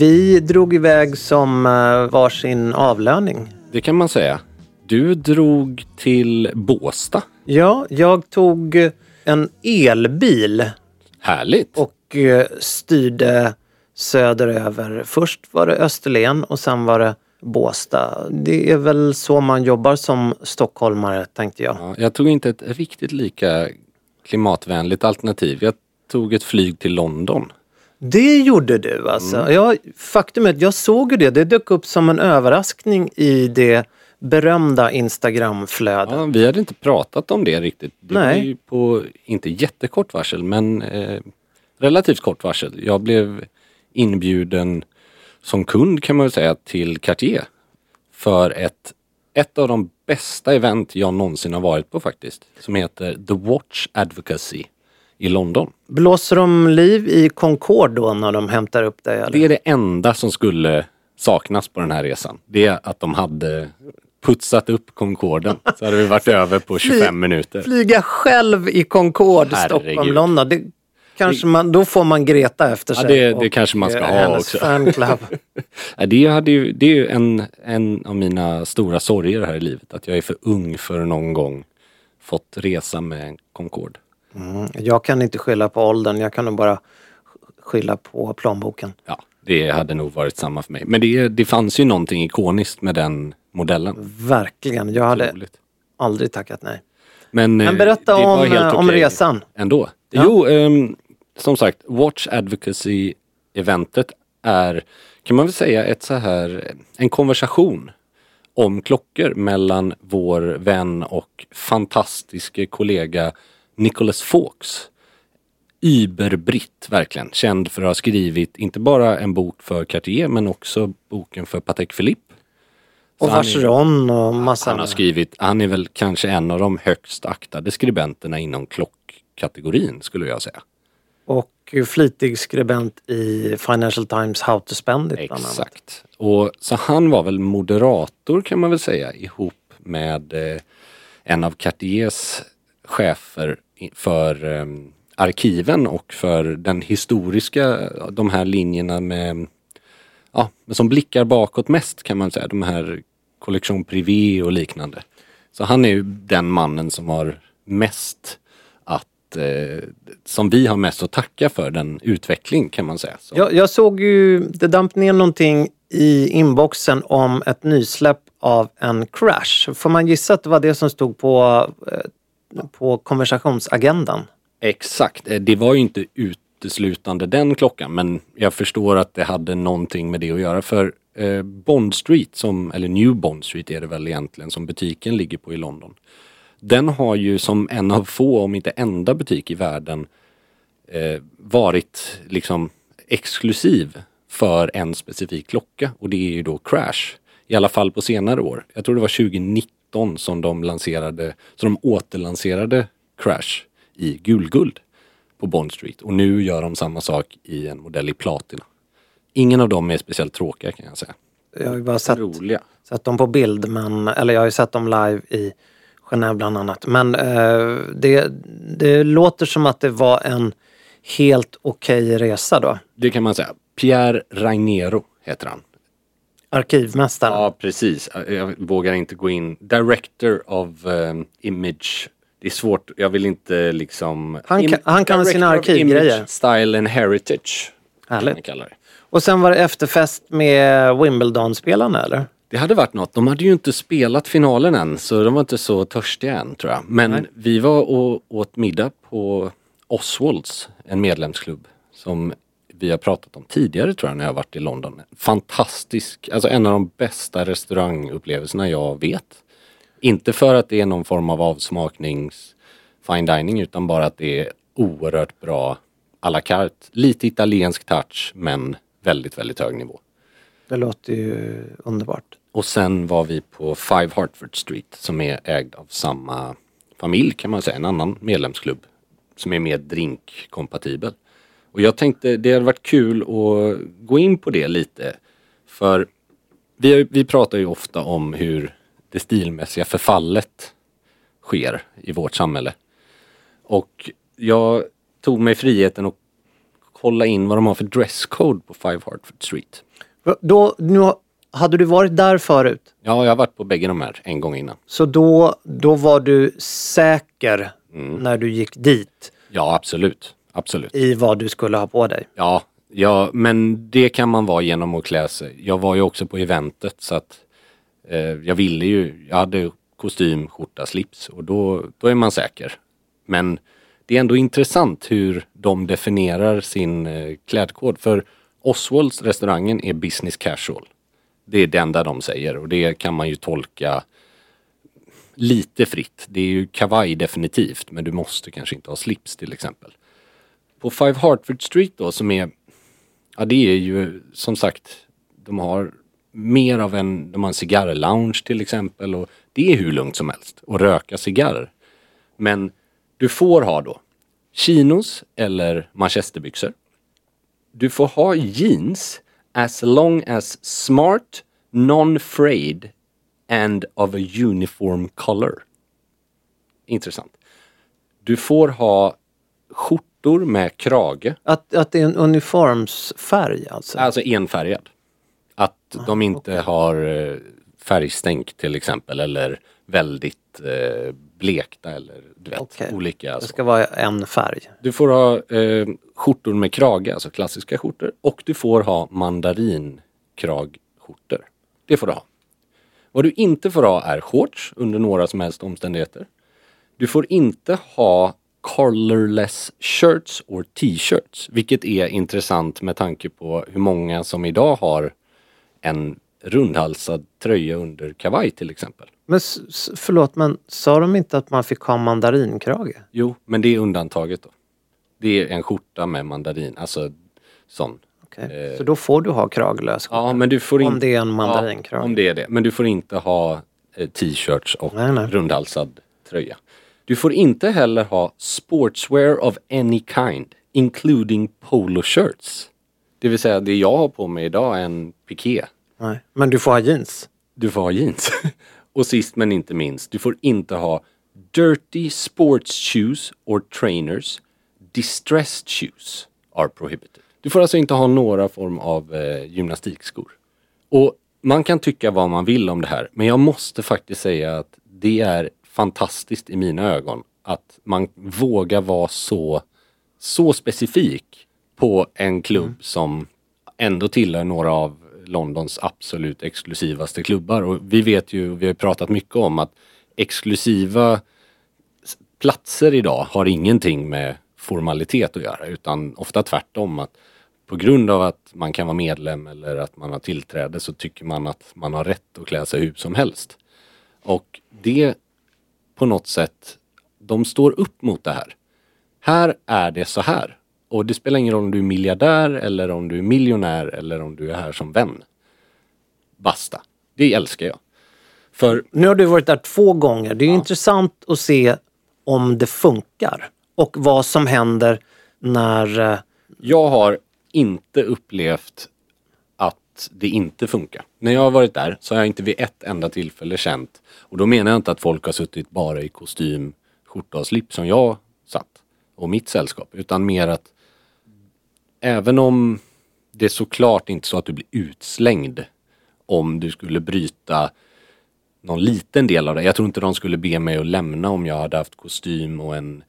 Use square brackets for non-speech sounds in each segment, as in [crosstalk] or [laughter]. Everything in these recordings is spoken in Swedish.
Vi drog iväg som eh, varsin avlöning. Det kan man säga. Du drog till Båsta. Ja, jag tog en elbil Härligt. och eh, styrde söderöver. Först var det Österlen och sen var det Båstad. Det är väl så man jobbar som stockholmare tänkte jag. Ja, jag tog inte ett riktigt lika klimatvänligt alternativ. Jag tog ett flyg till London. Det gjorde du alltså. Ja, faktum är att jag såg ju det. Det dök upp som en överraskning i det berömda Instagramflödet. Ja, vi hade inte pratat om det riktigt. Det Nej. var ju på, inte jättekort varsel, men eh, relativt kort varsel. Jag blev inbjuden som kund kan man väl säga till Cartier. För ett, ett av de bästa event jag någonsin har varit på faktiskt. Som heter The Watch Advocacy i London. Blåser de liv i Concorde då när de hämtar upp dig? Eller? Det är det enda som skulle saknas på den här resan. Det är att de hade putsat upp Concorden. Så hade vi varit [laughs] över på 25 minuter. Flyga själv i Concorde, Herregud. Stockholm, London. Det kanske man, då får man Greta efter Ja, sig. det- det och, kanske man ska ha också. fanclub. [laughs] Ja, Det, hade ju, det är ju en, en av mina stora sorger här i livet. Att jag är för ung för någon gång fått resa med en Concorde. jag kan inte skylla på åldern, jag kan nog bara skylla på plånboken. Ja, det hade nog varit samma för mig. Men det, det fanns ju någonting ikoniskt med den modellen. Verkligen, jag hade Otroligt. aldrig tackat nej. Men, Men eh, berätta om, eh, om okej resan. Ändå. Ja. Jo, ehm, som sagt, Watch Advocacy-eventet är, kan man väl säga, ett så här, en konversation om klockor mellan vår vän och fantastiske kollega Nicholas Fawkes. Überbritt verkligen, känd för att ha skrivit inte bara en bok för Cartier men också boken för Patek Philippe. Och Så är- Vacheron och massa han har skrivit, han är väl kanske en av de högst aktade skribenterna inom klockkategorin skulle jag säga. Och flitig skribent i Financial Times How to Spend It bland annat. Exakt. Och så han var väl moderator kan man väl säga ihop med eh, en av Cartiers chefer för ehm, arkiven och för den historiska, de här linjerna med, ja, som blickar bakåt mest kan man säga. De här Collection Privé och liknande. Så han är ju den mannen som har mest att, eh, som vi har mest att tacka för den utveckling kan man säga. Så. Jag, jag såg ju, det damp ner någonting i inboxen om ett nysläpp av en crash. Får man gissa att det var det som stod på, eh, på konversationsagendan? Exakt, eh, det var ju inte uteslutande den klockan men jag förstår att det hade någonting med det att göra för eh, Bond Street, som, eller New Bond Street är det väl egentligen som butiken ligger på i London. Den har ju som en av få, om inte enda butik i världen eh, varit liksom exklusiv för en specifik klocka och det är ju då Crash. I alla fall på senare år. Jag tror det var 2019 som de lanserade, så de återlanserade Crash i gulguld på Bond Street och nu gör de samma sak i en modell i platina. Ingen av dem är speciellt tråkiga kan jag säga. Jag har ju bara sett, Roliga. sett dem på bild, men, eller jag har ju sett dem live i Genève bland annat. Men eh, det, det låter som att det var en helt okej resa då. Det kan man säga. Pierre Rainero heter han. Arkivmästaren. Ja, precis. Jag vågar inte gå in. Director of um, Image. Det är svårt. Jag vill inte liksom... Han kan- han kan sina arkivgrejer. Image, Style and Heritage. Härligt. Kan det. Och sen var det efterfest med Wimbledon-spelarna eller? Det hade varit något. De hade ju inte spelat finalen än så de var inte så törstiga än tror jag. Men Nej. vi var och åt middag på Oswalds, en medlemsklubb som vi har pratat om tidigare tror jag när jag har varit i London. Fantastisk, alltså en av de bästa restaurangupplevelserna jag vet. Inte för att det är någon form av avsmaknings fine dining utan bara att det är oerhört bra à la carte. Lite italiensk touch men väldigt, väldigt hög nivå. Det låter ju underbart. Och sen var vi på Five Hartford Street som är ägd av samma familj kan man säga, en annan medlemsklubb som är mer drinkkompatibel. Och jag tänkte det hade varit kul att gå in på det lite. För vi, vi pratar ju ofta om hur det stilmässiga förfallet sker i vårt samhälle. Och jag tog mig friheten att kolla in vad de har för dresscode på Five Hartford Street. Då, nu, hade du varit där förut? Ja, jag har varit på bägge de här en gång innan. Så då, då var du säker Mm. när du gick dit Ja, absolut. Absolut. i vad du skulle ha på dig? Ja, ja, men det kan man vara genom att klä sig. Jag var ju också på eventet så att eh, jag ville ju, jag hade kostym, skjorta, slips och då, då är man säker. Men det är ändå intressant hur de definierar sin eh, klädkod. För Oswalds restaurangen är business casual. Det är det enda de säger och det kan man ju tolka lite fritt. Det är ju kavaj definitivt men du måste kanske inte ha slips till exempel. På Five Hartford Street då som är, ja det är ju som sagt, de har mer av en, de har en cigarrlounge till exempel och det är hur lugnt som helst att röka cigarrer. Men du får ha då chinos eller manchesterbyxor. Du får ha jeans as long as smart, non-frayed and of a uniform color. Intressant. Du får ha skjortor med krage, Att, att det är en uniformsfärg alltså? alltså enfärgad. Att de inte har eh, färgstänk till exempel eller väldigt eh, blekta eller du vet, Okej. olika. det så. ska vara en färg. Du får ha eh, skjortor med krage, alltså klassiska skjortor. Och du får ha mandarinkragskjortor. Det får du ha. Vad du inte får ha är shorts under några som helst omständigheter. Du får inte ha colorless shirts or t-shirts. Vilket är intressant med tanke på hur många som idag har en rundhalsad tröja under kavaj till exempel. Men förlåt, men sa de inte att man fick ha mandarinkrage? Jo, men det är undantaget då. Det är en skjorta med mandarin, alltså sån. Okej. Så då får du ha kraglös skjorta? Ja, men du får Om inte... det är en mandarinkrage. Ja, om det är det. Men du får inte ha eh, t-shirts och Nej, nej. rundhalsad tröja. Du får inte heller ha sportswear of any kind, including polo shirts. Det vill säga, det jag har på mig idag är en piké. Nej. Men du får ha jeans? Du får ha jeans. [laughs] och sist men inte minst, du får inte ha dirty sports shoes or trainers. Distressed shoes are prohibited. Du får alltså inte ha några form av eh, gymnastikskor. Och man kan tycka vad man vill om det här, men jag måste faktiskt säga att det är fantastiskt i mina ögon att man vågar vara så, så specifik på en klubb som ändå tillhör några av Londons absolut exklusivaste klubbar. Och vi vet ju, vi har pratat mycket om att exklusiva platser idag har ingenting med formalitet att göra utan ofta tvärtom att på grund av att man kan vara medlem eller att man har tillträde så tycker man att man har rätt att klä sig hur som helst. Och det på något sätt, de står upp mot det här. Här är det så här. Och det spelar ingen roll om du är miljardär eller om du är miljonär eller om du är här som vän. Basta. Det älskar jag. För Nu har du varit där två gånger. Det är ju intressant att se om det funkar. Och vad som händer när... eh, jag har inte upplevt att det inte funkar. När jag har varit där så har jag inte vid ett enda tillfälle känt, och då menar jag inte att folk har suttit bara i kostym, skjorta och slips som jag satt och mitt sällskap, utan mer att även om det är såklart inte så att du blir utslängd om du skulle bryta någon liten del av det. Jag tror inte de skulle be mig att lämna om jag hade haft kostym och en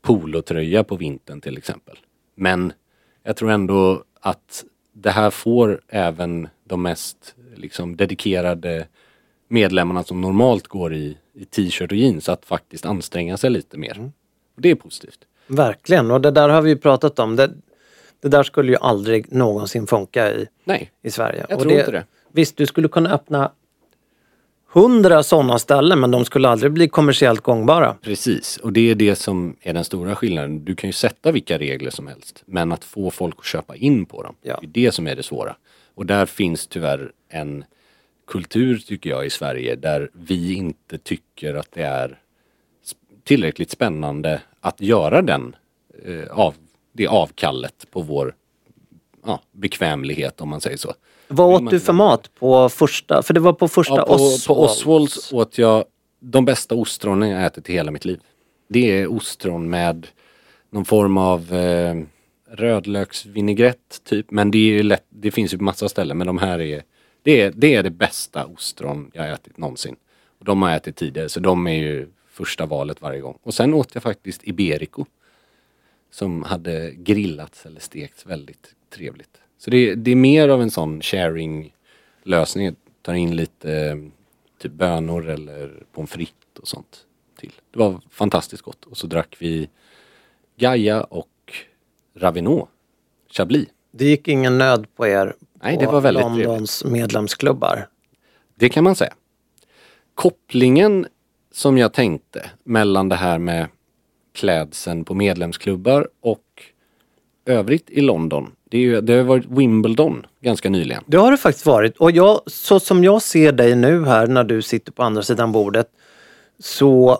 polotröja på vintern till exempel. Men jag tror ändå att det här får även de mest liksom, dedikerade medlemmarna som normalt går i, i t-shirt och jeans att faktiskt anstränga sig lite mer. Och det är positivt. Verkligen, och det där har vi ju pratat om. Det, det där skulle ju aldrig någonsin funka i, Nej, i Sverige. Jag och tror inte det. Visst, du skulle kunna öppna hundra sådana ställen men de skulle aldrig bli kommersiellt gångbara. Precis, och det är det som är den stora skillnaden. Du kan ju sätta vilka regler som helst, men att få folk att köpa in på dem, Ja. det är det som är det svåra. Och där finns tyvärr en kultur, tycker jag, i Sverige där vi inte tycker att det är tillräckligt spännande att göra den, eh, av, det avkallet på vår ja, bekvämlighet, om man säger så. Vad åt man du för mat på första? För det var på första Ja, på, Oswalds. på Oswalds åt jag de bästa ostronen jag ätit i hela mitt liv. Det är ostron med någon form av eh, rödlöksvinägrett typ. Men det, är ju lätt, det finns ju på massa ställen men de här är det, är det är det bästa ostron jag ätit någonsin. Och de har jag ätit tidigare så de är ju första valet varje gång. Och sen åt jag faktiskt Iberico. Som hade grillats eller stekts väldigt trevligt. Så det, det är mer av en sån sharing lösning. Tar in lite typ bönor eller pommes frites och sånt till. Det var fantastiskt gott. Och så drack vi Gaia och Ravinot. Chablis. Det gick ingen nöd på er Nej, på det var väldigt Londons medlemsklubbar. Det kan man säga. Kopplingen som jag tänkte mellan det här med klädseln på medlemsklubbar och övrigt i London. Det, är ju, det har varit Wimbledon ganska nyligen. Det har det faktiskt varit. Och jag, så som jag ser dig nu här när du sitter på andra sidan bordet så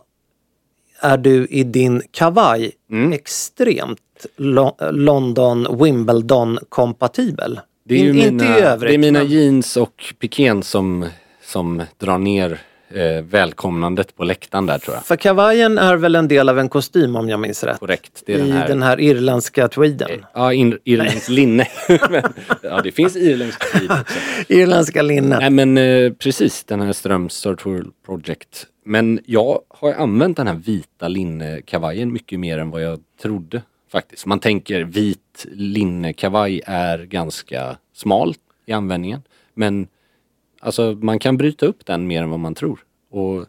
är du i din kavaj Mm. extremt Lo- London Wimbledon kompatibel. Det är, In, mina, inte i övrigt. det är mina men- jeans och pikén som, som drar ner eh, välkomnandet på läktaren där tror jag. För kavajen är väl en del av en kostym om jag minns rätt. Korrekt. Det är I den här, den här irländska tweeden. Ja, in, irländskt linne. [laughs] [laughs] Men, ja, det finns irländskt tid också. Irländska linnet. Nej men eh, precis, den här Ströms Sartorial Project. Men jag har använt den här vita linnekavajen mycket mer än vad jag trodde faktiskt. Man tänker vit linnekavaj är ganska smal i användningen. Men alltså man kan bryta upp den mer än vad man tror. Och,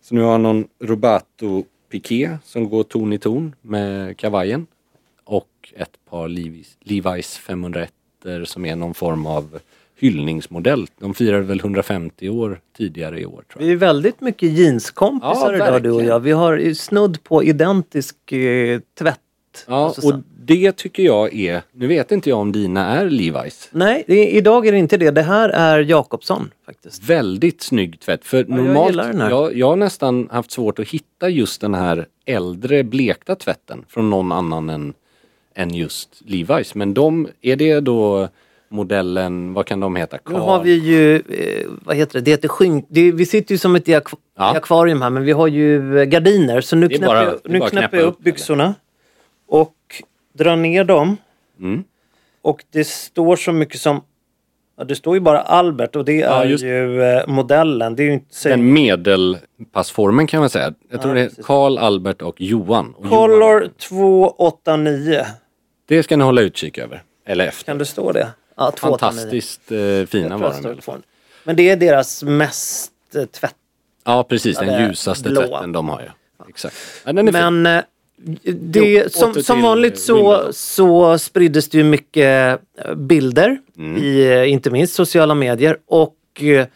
så nu har jag någon Robato piké som går ton i ton med kavajen. Och ett par Levi's, Levi's 501 som är någon form av hyllningsmodell. De firade väl 150 år tidigare i år tror jag. Vi är väldigt mycket jeanskompisar Ja, idag du och jag. Vi har snudd på identisk eh, tvätt. Ja, Alltså, och det tycker jag är, nu vet inte jag om dina är Levi's. Nej, det, idag är det inte det. Det här är Jakobsson faktiskt. Väldigt snygg tvätt. För jag normalt, här. jag, jag har nästan haft svårt att hitta just den här äldre blekta tvätten från någon annan än, än just Levi's. Men de, är det då modellen, vad kan de heta? Nu Carl? har vi ju, eh, vad heter det, det heter skyn... Det, vi sitter ju som ett i Ja. akvarium här men vi har ju eh, gardiner så nu knäpper bara- jag, nu knäpper knäppa jag upp upp, byxorna och drar ner dem. Mm. Och det står så mycket som, ja, det står ju bara Albert och det Ja, är ju eh, modellen. Det är ju inte så... Den medelpassformen kan man säga. Jag tror Ja, det är. Karl, Albert och Johan. Och Johan. Color 289. Det ska ni hålla utkik över. Eller efter. Kan det stå det? Ja, 289. Fantastiskt eh, fina var de i står alla fall. på. Men det är deras mest eh, tvätt. Ja precis, den ljusaste blå. tvätten de har ju. Exakt. Ja, den är fin. Men eh, det, Jo, som, åter som till vanligt så, Wimbledon. så spriddes det ju mycket eh, bilder Mm. i eh, inte minst sociala medier och eh,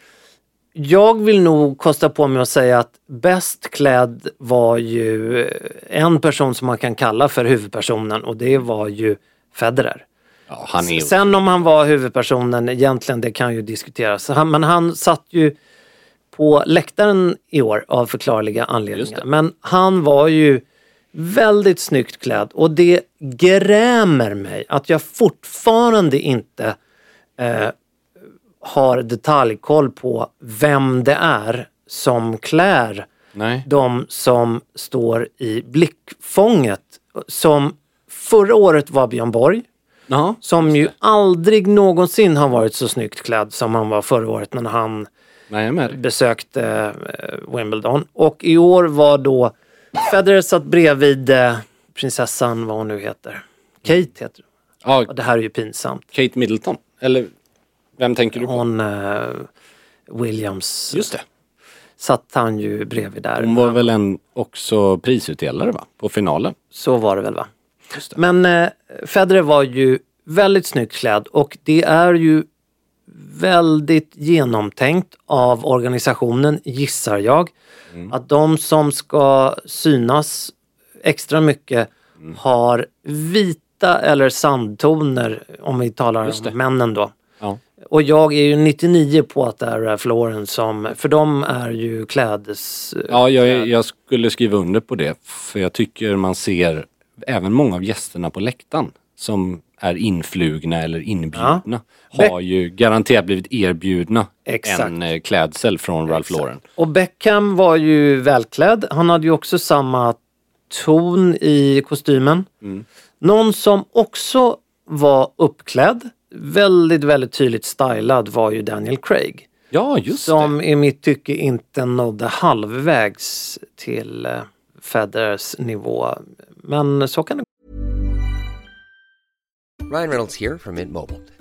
jag vill nog kosta på mig att säga att bäst klädd var ju en person som man kan kalla för huvudpersonen och det var ju Federer. Ja, han är Sen om han var huvudpersonen egentligen, det kan ju diskuteras. Han, men han satt ju på läktaren i år av förklarliga anledningar. Men han var ju väldigt snyggt klädd och det grämer mig att jag fortfarande inte eh, har detaljkoll på vem det är som klär Nej. de som står i blickfånget. Som förra året var Björn Borg. Ja, Som ju aldrig någonsin har varit så snyggt klädd som han var förra året när han dig. besökte eh, Wimbledon. Och i år var då Federer satt bredvid eh, prinsessan, vad hon nu heter. Kate heter hon. Ja, Och Det här är ju pinsamt. Kate Middleton. Eller vem tänker du på? Hon eh, Williams Just det. satt han ju bredvid där. Hon var väl en också prisutdelare va? På finalen. Så var det väl va? Men eh, Federer var ju väldigt snyggt klädd och det är ju väldigt genomtänkt av organisationen, gissar jag. Att de som ska synas extra mycket har vita eller sandtoner, om vi talar om männen då. Ja. Och jag är ju 99 på att det är Ralph Lauren som, för de är ju klädes... Ja, jag, jag skulle skriva under på det. För jag tycker man ser även många av gästerna på läktaren som är influgna eller inbjudna har ju garanterat blivit erbjudna Exakt. en eh, klädsel från Ralph Lauren. Och Beckham var ju välklädd. Han hade ju också samma ton i kostymen. Mm. Någon som också var uppklädd, väldigt, väldigt tydligt stylad var ju Daniel Craig. Ja, just Som i mitt tycke inte nådde halvvägs till eh, Federers nivå. Men så kan det Ryan Reynolds här från Mint Mobile.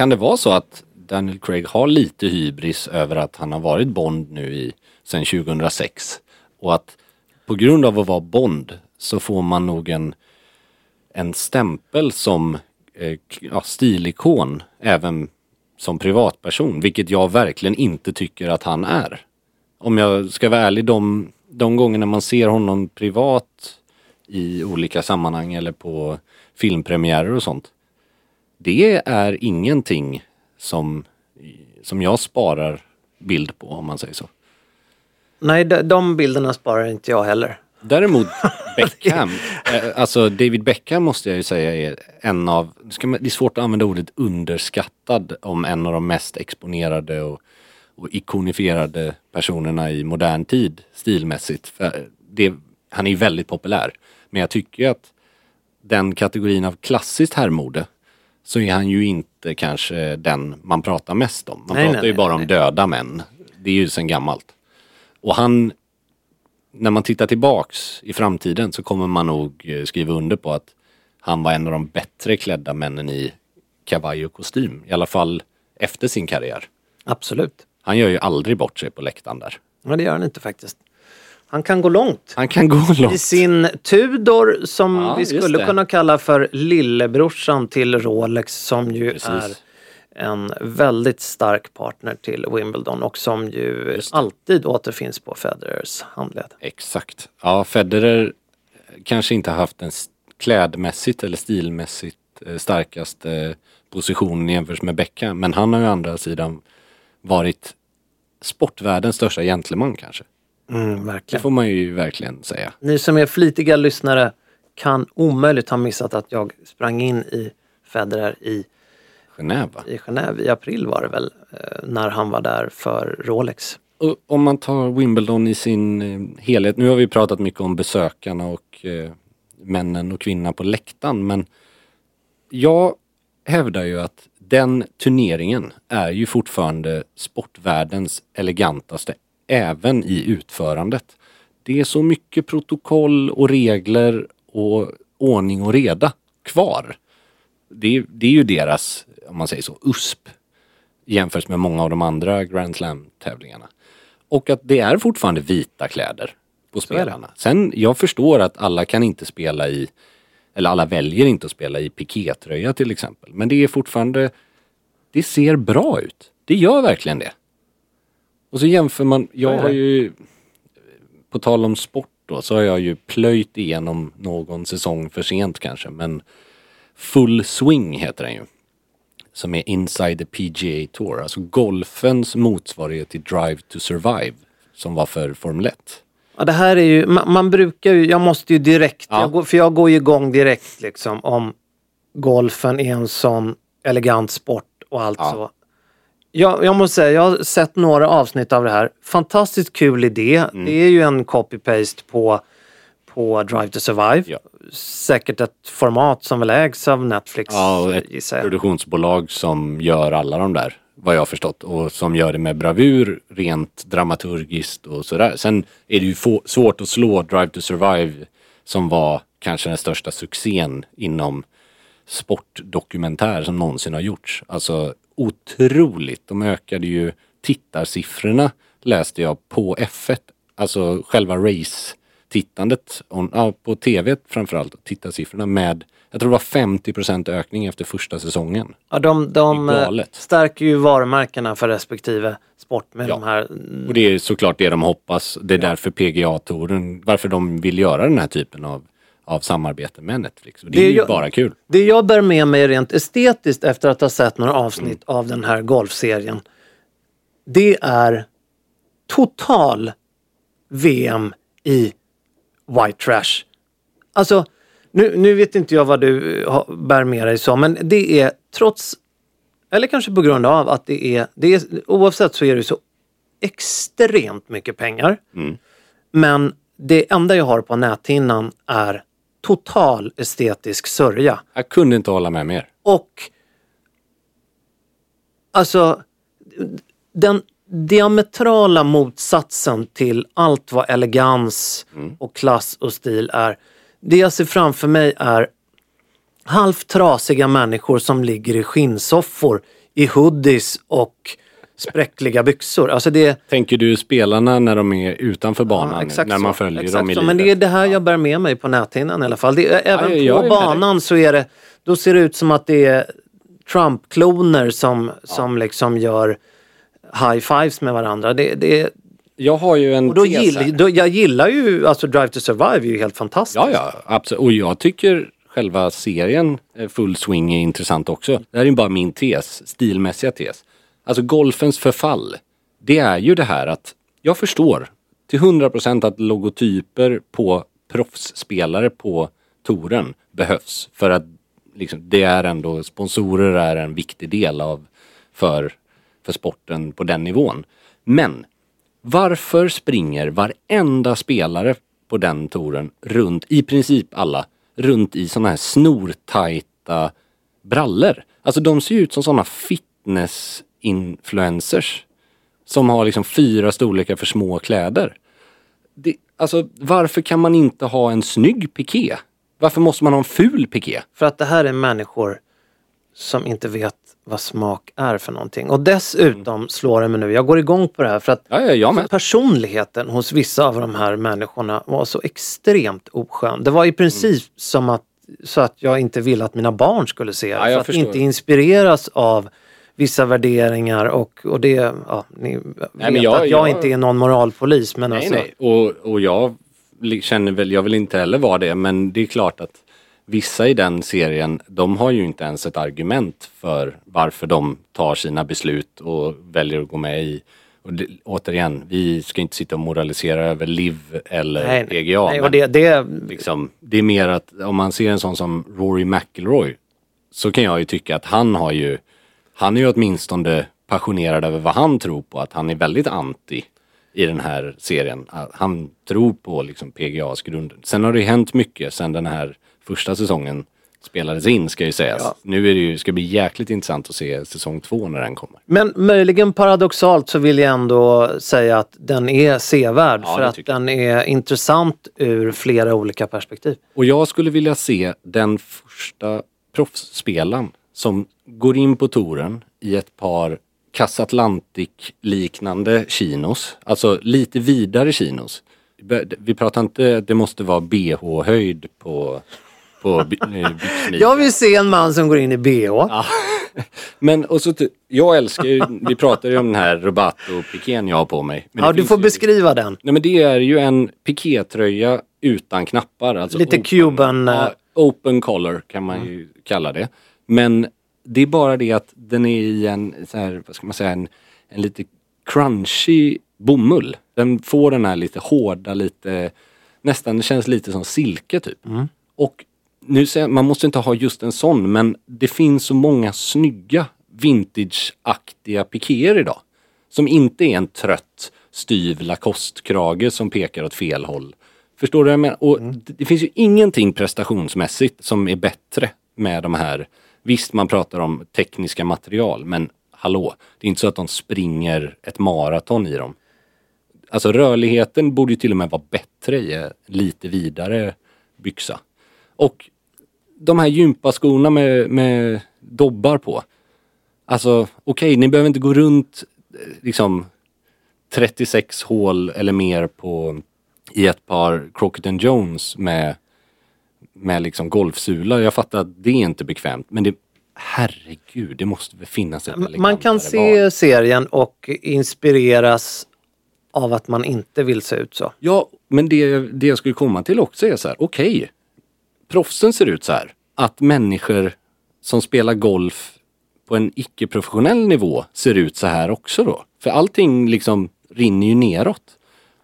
Kan det vara så att Daniel Craig har lite hybris över att han har varit Bond nu i sen 2006 och att på grund av att vara Bond så får man nog en, en stämpel som eh, ja, stilikon även som privatperson, vilket jag verkligen inte tycker att han är. Om jag ska vara ärlig, de, de gångerna man ser honom privat i olika sammanhang eller på filmpremiärer och sånt. Det är ingenting som, som jag sparar bild på om man säger så. Nej, de, de bilderna sparar inte jag heller. Däremot [laughs] Beckham, eh, alltså David Beckham måste jag ju säga är en av, det är svårt att använda ordet underskattad om en av de mest exponerade och, och ikonifierade personerna i modern tid stilmässigt. För det, han är ju väldigt populär. Men jag tycker att den kategorin av klassiskt herrmode så är han ju inte kanske den man pratar mest om. Man Nej, pratar nej, ju nej, bara om nej. döda män. Det är ju sen gammalt. Och han, när man tittar tillbaks i framtiden så kommer man nog eh, skriva under på att han var en av de bättre klädda männen i kavaj och kostym. I alla fall efter sin karriär. Absolut. Han gör ju aldrig bort sig på läktaren där. Men det gör han inte faktiskt. Han kan gå långt. Han kan gå I långt. sin Tudor som Ja, vi skulle kunna kalla för lillebrorsan till Rolex som ju Precis. är en väldigt stark partner till Wimbledon och som ju alltid återfinns på Federers handled. Exakt. Ja, Federer kanske inte haft den klädmässigt eller stilmässigt eh, starkaste positionen jämfört med Beckham. Men han har ju å andra sidan varit sportvärldens största gentleman kanske. Mm, Det verkligen. får man ju verkligen säga. Ni som är flitiga lyssnare kan omöjligt ha missat att jag sprang in i Federer i, Genève i Genève i april var det väl, eh, när han var där för Rolex. Och om man tar Wimbledon i sin eh, helhet. Nu har vi pratat mycket om besökarna och eh, männen och kvinnorna på läktaren. Men jag hävdar ju att den turneringen är ju fortfarande sportvärldens elegantaste. Även i utförandet. Det är så mycket protokoll och regler och ordning och reda kvar. Det, är- det är ju deras, om man säger så, USP jämfört med många av de andra Grand Slam-tävlingarna. Och att det är fortfarande vita kläder på spelarna. Sen, jag förstår att alla kan inte spela i, eller alla väljer inte att spela i pikétröja till exempel. Men det är fortfarande, det ser bra ut. Det gör verkligen det. Och så jämför man, jag har ju, på tal om sport då, så har jag ju plöjt igenom någon säsong för sent kanske, men Full Swing heter den ju som är Inside the PGA Tour. Alltså golfens motsvarighet till Drive to Survive som var för Formel 1. Ja, det här är ju, man, man brukar ju, jag måste ju direkt, Ja. jag går, för jag går ju igång direkt liksom om golfen är en sån elegant sport och allt Ja. så. Jag, jag måste säga, jag har sett några avsnitt av det här. Fantastiskt kul idé. Mm. Det är ju en copy-paste på, på Drive to Survive. Ja. Säkert ett format som väl ägs av Netflix Ja, och ett produktionsbolag som gör alla de där, vad jag har förstått. Och som gör det med bravur, rent dramaturgiskt och sådär. Sen är det ju få, svårt att slå Drive to Survive som var kanske den största succén inom sportdokumentär som någonsin har gjorts. Alltså otroligt. De ökade ju tittarsiffrorna läste jag på F1. Alltså själva race-tittandet on, ja, på tv framförallt. Tittarsiffrorna med, jag tror det var 50% ökning efter första säsongen. Ja, de de eh, stärker ju varumärkena för respektive sport med Ja. de här Och det är såklart det de hoppas. Det är därför PGA-touren, varför de vill göra den här typen av, av samarbete med Netflix. Och det, Det är ju ju- bara kul. Det jag bär med mig rent estetiskt efter att ha sett några avsnitt Mm. av den här golfserien. Det är total VM i white trash. Alltså, nu, nu vet inte jag vad du bär med dig så, men det är trots, eller kanske på grund av att det är, det är oavsett så är det så extremt mycket pengar. Mm. Men det enda jag har på näthinnan är total estetisk sörja. Jag kunde inte hålla med mer. Och alltså den diametrala motsatsen till allt vad elegans och klass och stil är. Det jag ser framför mig är halvt trasiga människor som ligger i skinnsoffor i hoodies och spräckliga byxor. Alltså det, Tänker du spelarna när de är utanför banan? Ja, exakt när man så. följer exakt dem i så. livet? Men det är det här jag bär med mig på näthinnan i alla fall. Det även Ja, är på banan så är det, då ser det ut som att det är Trump-kloner som, som liksom gör high-fives med varandra. Det, det, Jag har ju en och då tes gill, då, jag gillar ju, alltså Drive to Survive är ju helt fantastiskt. Ja, ja, absolut. Och jag tycker själva serien Full Swing är intressant också. Det här är ju bara min tes, stilmässiga tes. Alltså golfens förfall, det är ju det här att jag förstår till 100% att logotyper på proffsspelare på touren behövs. För att liksom, det är ändå, sponsorer är en viktig del av för, för sporten på den nivån. Men varför springer varenda spelare på den touren runt, i princip alla, runt i sådana här snortajta brallor? Alltså de ser ju ut som sådana fitness-influencers. Som har liksom fyra storlekar för små kläder. Det, alltså varför kan man inte ha en snygg piké? Varför måste man ha en ful piké? För att det här är människor som inte vet vad smak är för någonting. Och dessutom slår det mig nu, jag går igång på det här för att Ja, ja, personligheten hos vissa av de här människorna var så extremt oskön. Det var i princip som att, så att jag inte ville att mina barn skulle se det. Ja, för att förstår. inte inspireras av vissa värderingar och, och det, ja, ni vet men jag- att jag, jag- inte är någon moralpolis men Nej, alltså. nej. Och, och jag känner väl, jag vill inte heller vara det, men det är klart att vissa i den serien, de har ju inte ens ett argument för varför de tar sina beslut och väljer att gå med i. Och det, återigen, vi ska inte sitta och moralisera över LIV eller Nej, nej. PGA. Nej, och det, det, liksom, det är mer att om man ser en sån som Rory McIlroy så kan jag ju tycka att han har ju, han är ju åtminstone passionerad över vad han tror på, att han är väldigt anti i den här serien. Han tror på liksom PGAs grunder. Sen har det hänt mycket sen den här första säsongen spelades in ska ju sägas. Nu är det ju, ska bli jäkligt intressant att se säsong två när den kommer. Men möjligen paradoxalt så vill jag ändå säga att den är sevärd Ja, för det att den är intressant ur flera olika perspektiv. Och jag skulle vilja se den första proffsspelaren som går in på touren i ett par Casatlantic-liknande chinos. Alltså lite vidare chinos. Vi pratar inte det måste vara bh-höjd på, på [laughs] eh. Jag vill se en man som går in i bh. [laughs] Men och så, jag älskar ju, vi pratade ju om den här Robato-pikén jag har på mig. Ja, du får ju- beskriva den. Nej men det är ju en pikétröja utan knappar. Alltså Lite open- Cuban, eh, Ja, open collar kan man ju kalla det. Men det är bara det att den är i en, så här, vad ska man säga, en, en lite crunchy bomull. Den får den här lite hårda, lite, nästan, det känns lite som silke typ. Och nu säger man måste inte ha just en sån, men det finns så många snygga vintage-aktiga pikéer idag. Som inte är en trött styv Lacoste-krage som pekar åt fel håll. Förstår du vad jag menar? Och det, det finns ju ingenting prestationsmässigt som är bättre med de här. Visst, man pratar om tekniska material, men hallå, det är inte så att de springer ett maraton i dem. Alltså rörligheten borde ju till och med vara bättre i lite vidare byxa. Och de här gympaskorna med, med dobbar på. Alltså okej, ni behöver inte gå runt eh, liksom 36 hål eller mer på i ett par Crockett Jones med, med liksom golfsula. Jag fattar att det är inte bekvämt men det, herregud, det måste väl finnas ett Man elegantare kan se val. serien och inspireras av att man inte vill se ut så. Ja, men det, det jag skulle komma till också är så här, okej. proffsen ser ut så här. Att människor som spelar golf på en icke-professionell nivå ser ut så här också då. För allting liksom rinner ju neråt.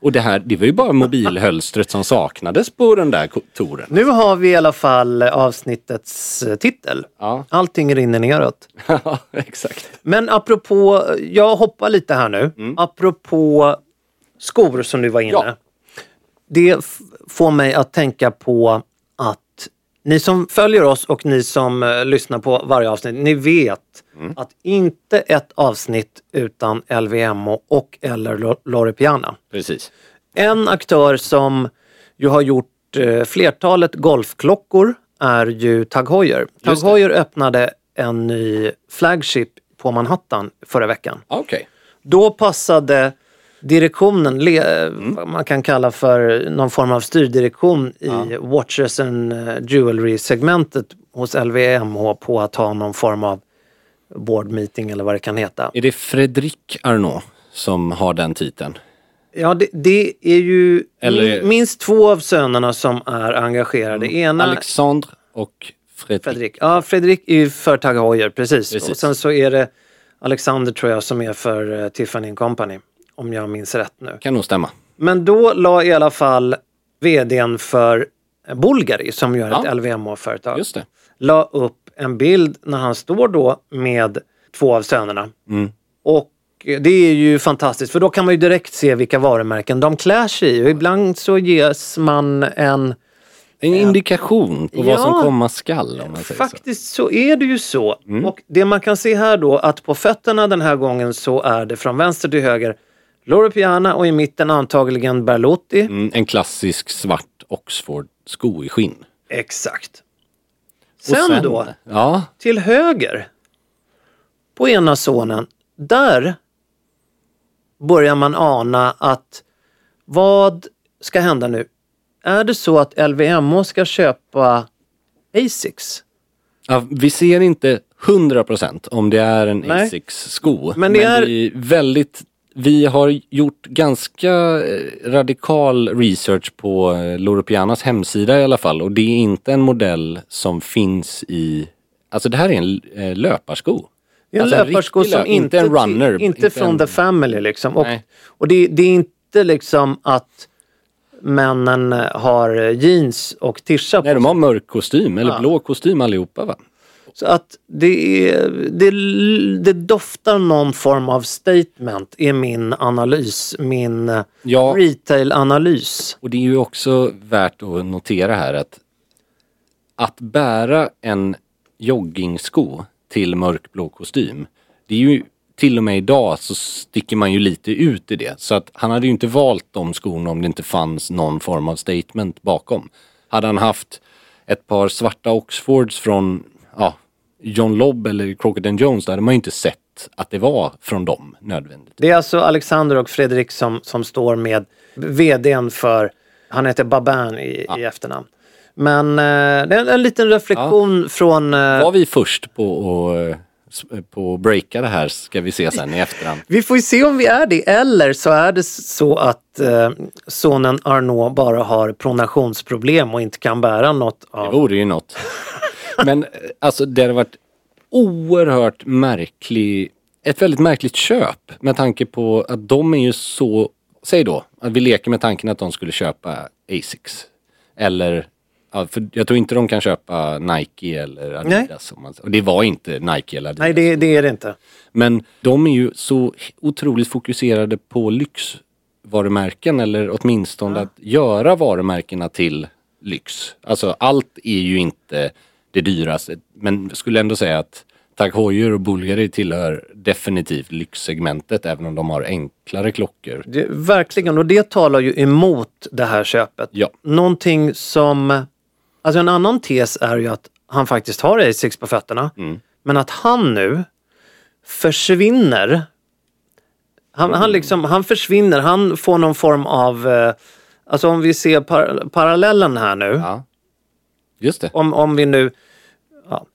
Och det här, det var ju bara mobilhölstret som saknades på den där touren. Nu har vi i alla fall avsnittets eh, titel. Ja, Allting rinner neråt. [laughs] exakt. Men apropå, jag hoppar lite här nu. Apropå skor som du var inne. Ja. Det får mig att tänka på ni som följer oss och ni som eh, lyssnar på varje avsnitt, ni vet att inte ett avsnitt utan LVMO och eller Lo- Lore Piana. Precis. En aktör som ju har gjort eh, flertalet golfklockor är ju Tag Heuer. Tag det. Heuer öppnade en ny flagship på Manhattan förra veckan. Okej. Då passade direktionen, Mm. man kan kalla för någon form av styrdirektion i Watches and eh, Jewelry-segmentet hos LVMH på att ha någon form av board meeting eller vad det kan heta. Är det Fredrik Arnault som har den titeln? Ja, det, det är ju Eller- min, minst två av sönerna som är engagerade. Ena, Alexandre och Fredrik. Fredrik. Ja, Fredrik är ju för Tag Heuer, precis. Precis. Och sen så är det Alexander tror jag som är för uh, Tiffany Company. Om jag minns rätt nu. Kan nog stämma. Men då la i alla fall vdn för Bulgari som gör Ja. ett LVMH-företag. Just det. La upp en bild när han står då med två av sönerna. Mm. Och det är ju fantastiskt för då kan man ju direkt se vilka varumärken de klär sig i. Och ibland så ges man en... En indikation på vad Ja. som komma skall om man säger så. Faktiskt så är det ju så. Mm. Och det man kan se här då att på fötterna den här gången så är det från vänster till höger Loro Piana och i mitten antagligen Berlotti. Mm, en klassisk svart Oxford-sko i skinn. Exakt. Och Sen, då, Ja, till höger på ena sonen, där börjar man ana att vad ska hända nu? Är det så att LVMH ska köpa Asics? Ja, vi ser inte 100% om det är en. Asics-sko. Men det är- väldigt... Vi har gjort ganska eh, radikal research på eh, Loro Pianas hemsida i alla fall och det är inte en modell som finns i... Alltså det här är en eh, löparsko. Det är en Alltså en löparsko riktig som lö- inte, inte en runner, Inte, inte från en- The Family liksom. Och, och det, det är inte liksom att männen har jeans och tisha på Nej, de har mörk kostym eller Ja. blå kostym allihopa va? Så att det, är, det, det doftar någon form av statement i min analys, min eh, Ja. retail-analys. Och det är ju också värt att notera här att att bära en joggingsko till mörkblå kostym. Det är ju till och med idag så sticker man ju lite ut i det. Så att han hade ju inte valt de skorna om det inte fanns någon form av statement bakom. Hade han haft ett par svarta Oxfords från ja, John Lobb eller Crockett Jones då hade man ju inte sett att det var från dem nödvändigt. Det är alltså Alexander och Fredrik som, som står med vdn för, han heter Babin i, i efternamn. Men eh, det är en liten reflektion från... Eh, Var vi först på att eh, på att breaka det här ska vi se sen i efterhand. Vi får ju se om vi är det eller så är det så att eh, sonen Arnaud bara har pronationsproblem och inte kan bära något Det av... vore ju något. Men eh, alltså det hade varit oerhört märklig, ett väldigt märkligt köp med tanke på att de är ju så, säg då, att vi leker med tanken att de skulle köpa Asics. Eller, ja, för jag tror inte de kan köpa Nike eller Adidas. Om man, och det var inte Nike eller Adidas. Nej, det, det är det inte. Men de är ju så otroligt fokuserade på lyxvarumärken eller åtminstone att göra varumärkena till lyx. Alltså allt är ju inte det dyraste men skulle ändå säga att Tag Heuer och Bulgari tillhör definitivt lyxsegmentet även om de har enklare klockor. det. Verkligen, och det talar ju emot det här köpet. Ja. Någonting som... Alltså en annan tes är ju att han faktiskt har Asics på fötterna. Mm. Men att han nu försvinner. Han, han, liksom, han försvinner, han får någon form av... Eh, alltså om vi ser par, parallellen här nu. Ja. Just det. Om, om vi nu... Ja,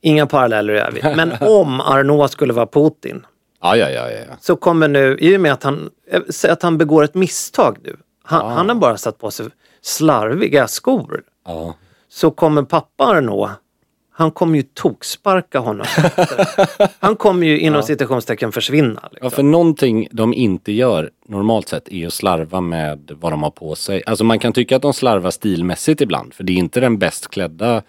inga paralleller är vi. [laughs] Men om Arnaud skulle vara Putin. Ja, ja, ja, ja. Så kommer nu, i och med att han, eh, att han begår ett misstag nu. Han, han har bara satt på sig slarviga skor. ja. Så kommer pappa Arnaud, han kommer ju toksparka honom. [laughs] han kommer ju inom citationstecken försvinna. Ja, Liksom. för någonting de inte gör normalt sett är att slarva med vad de har på sig. Alltså man kan tycka att de slarvar stilmässigt ibland, för det är inte den bäst klädda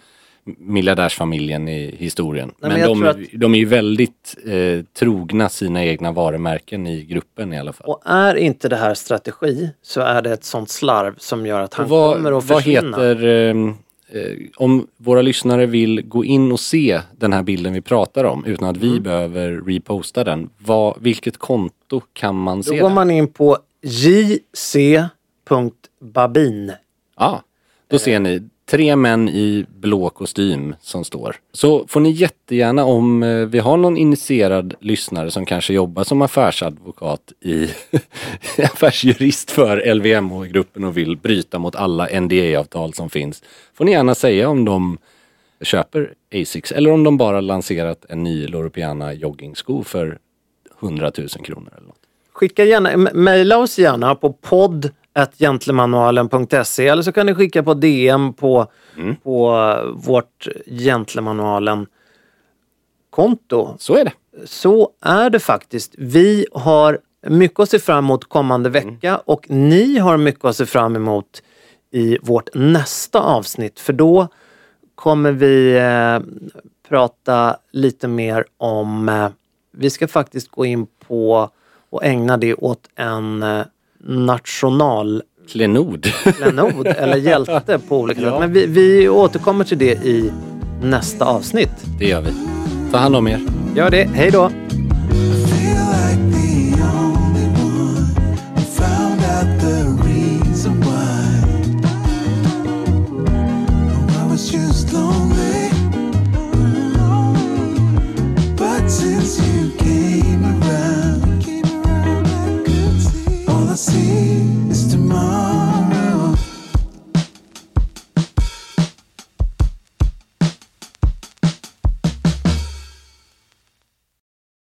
miljardärsfamiljen i historien. men men jag de, att- de är ju väldigt eh, trogna sina egna varumärken i gruppen i alla fall. Och är inte det här strategi så är det ett sånt slarv som gör att han vad, kommer att vad försvinna. heter, eh, eh, om våra lyssnare vill gå in och se den här bilden vi pratar om utan att vi Mm. behöver reposta den, vad, vilket konto kan man Då se går där? man in på jc.babin. Ja, då ser ni tre män i blå kostym som står. Så får ni jättegärna om eh, vi har någon initierad lyssnare som kanske jobbar som affärsadvokat i [laughs] affärsjurist för LVMH-gruppen och vill bryta mot alla NDA-avtal som finns. Får ni gärna säga om de köper Asics eller om de bara lanserat en ny Loropiana joggingsko för 100 000 kronor eller något. Skicka gärna, mejla oss gärna på podd gentlemanualen.se eller så kan ni skicka på DM på, Mm. på vårt Gentlemanualen-konto. Så är det. Så är det faktiskt. Vi har mycket att se fram emot kommande Mm. vecka och ni har mycket att se fram emot i vårt nästa avsnitt för då kommer vi eh, prata lite mer om, eh, vi ska faktiskt gå in på och ägna det åt en eh, national Klenod. klenod eller hjälte på olika sätt. Ja. Men vi, vi återkommer till det i nästa avsnitt. Det gör vi. Ta hand om er. Gör det, hej då!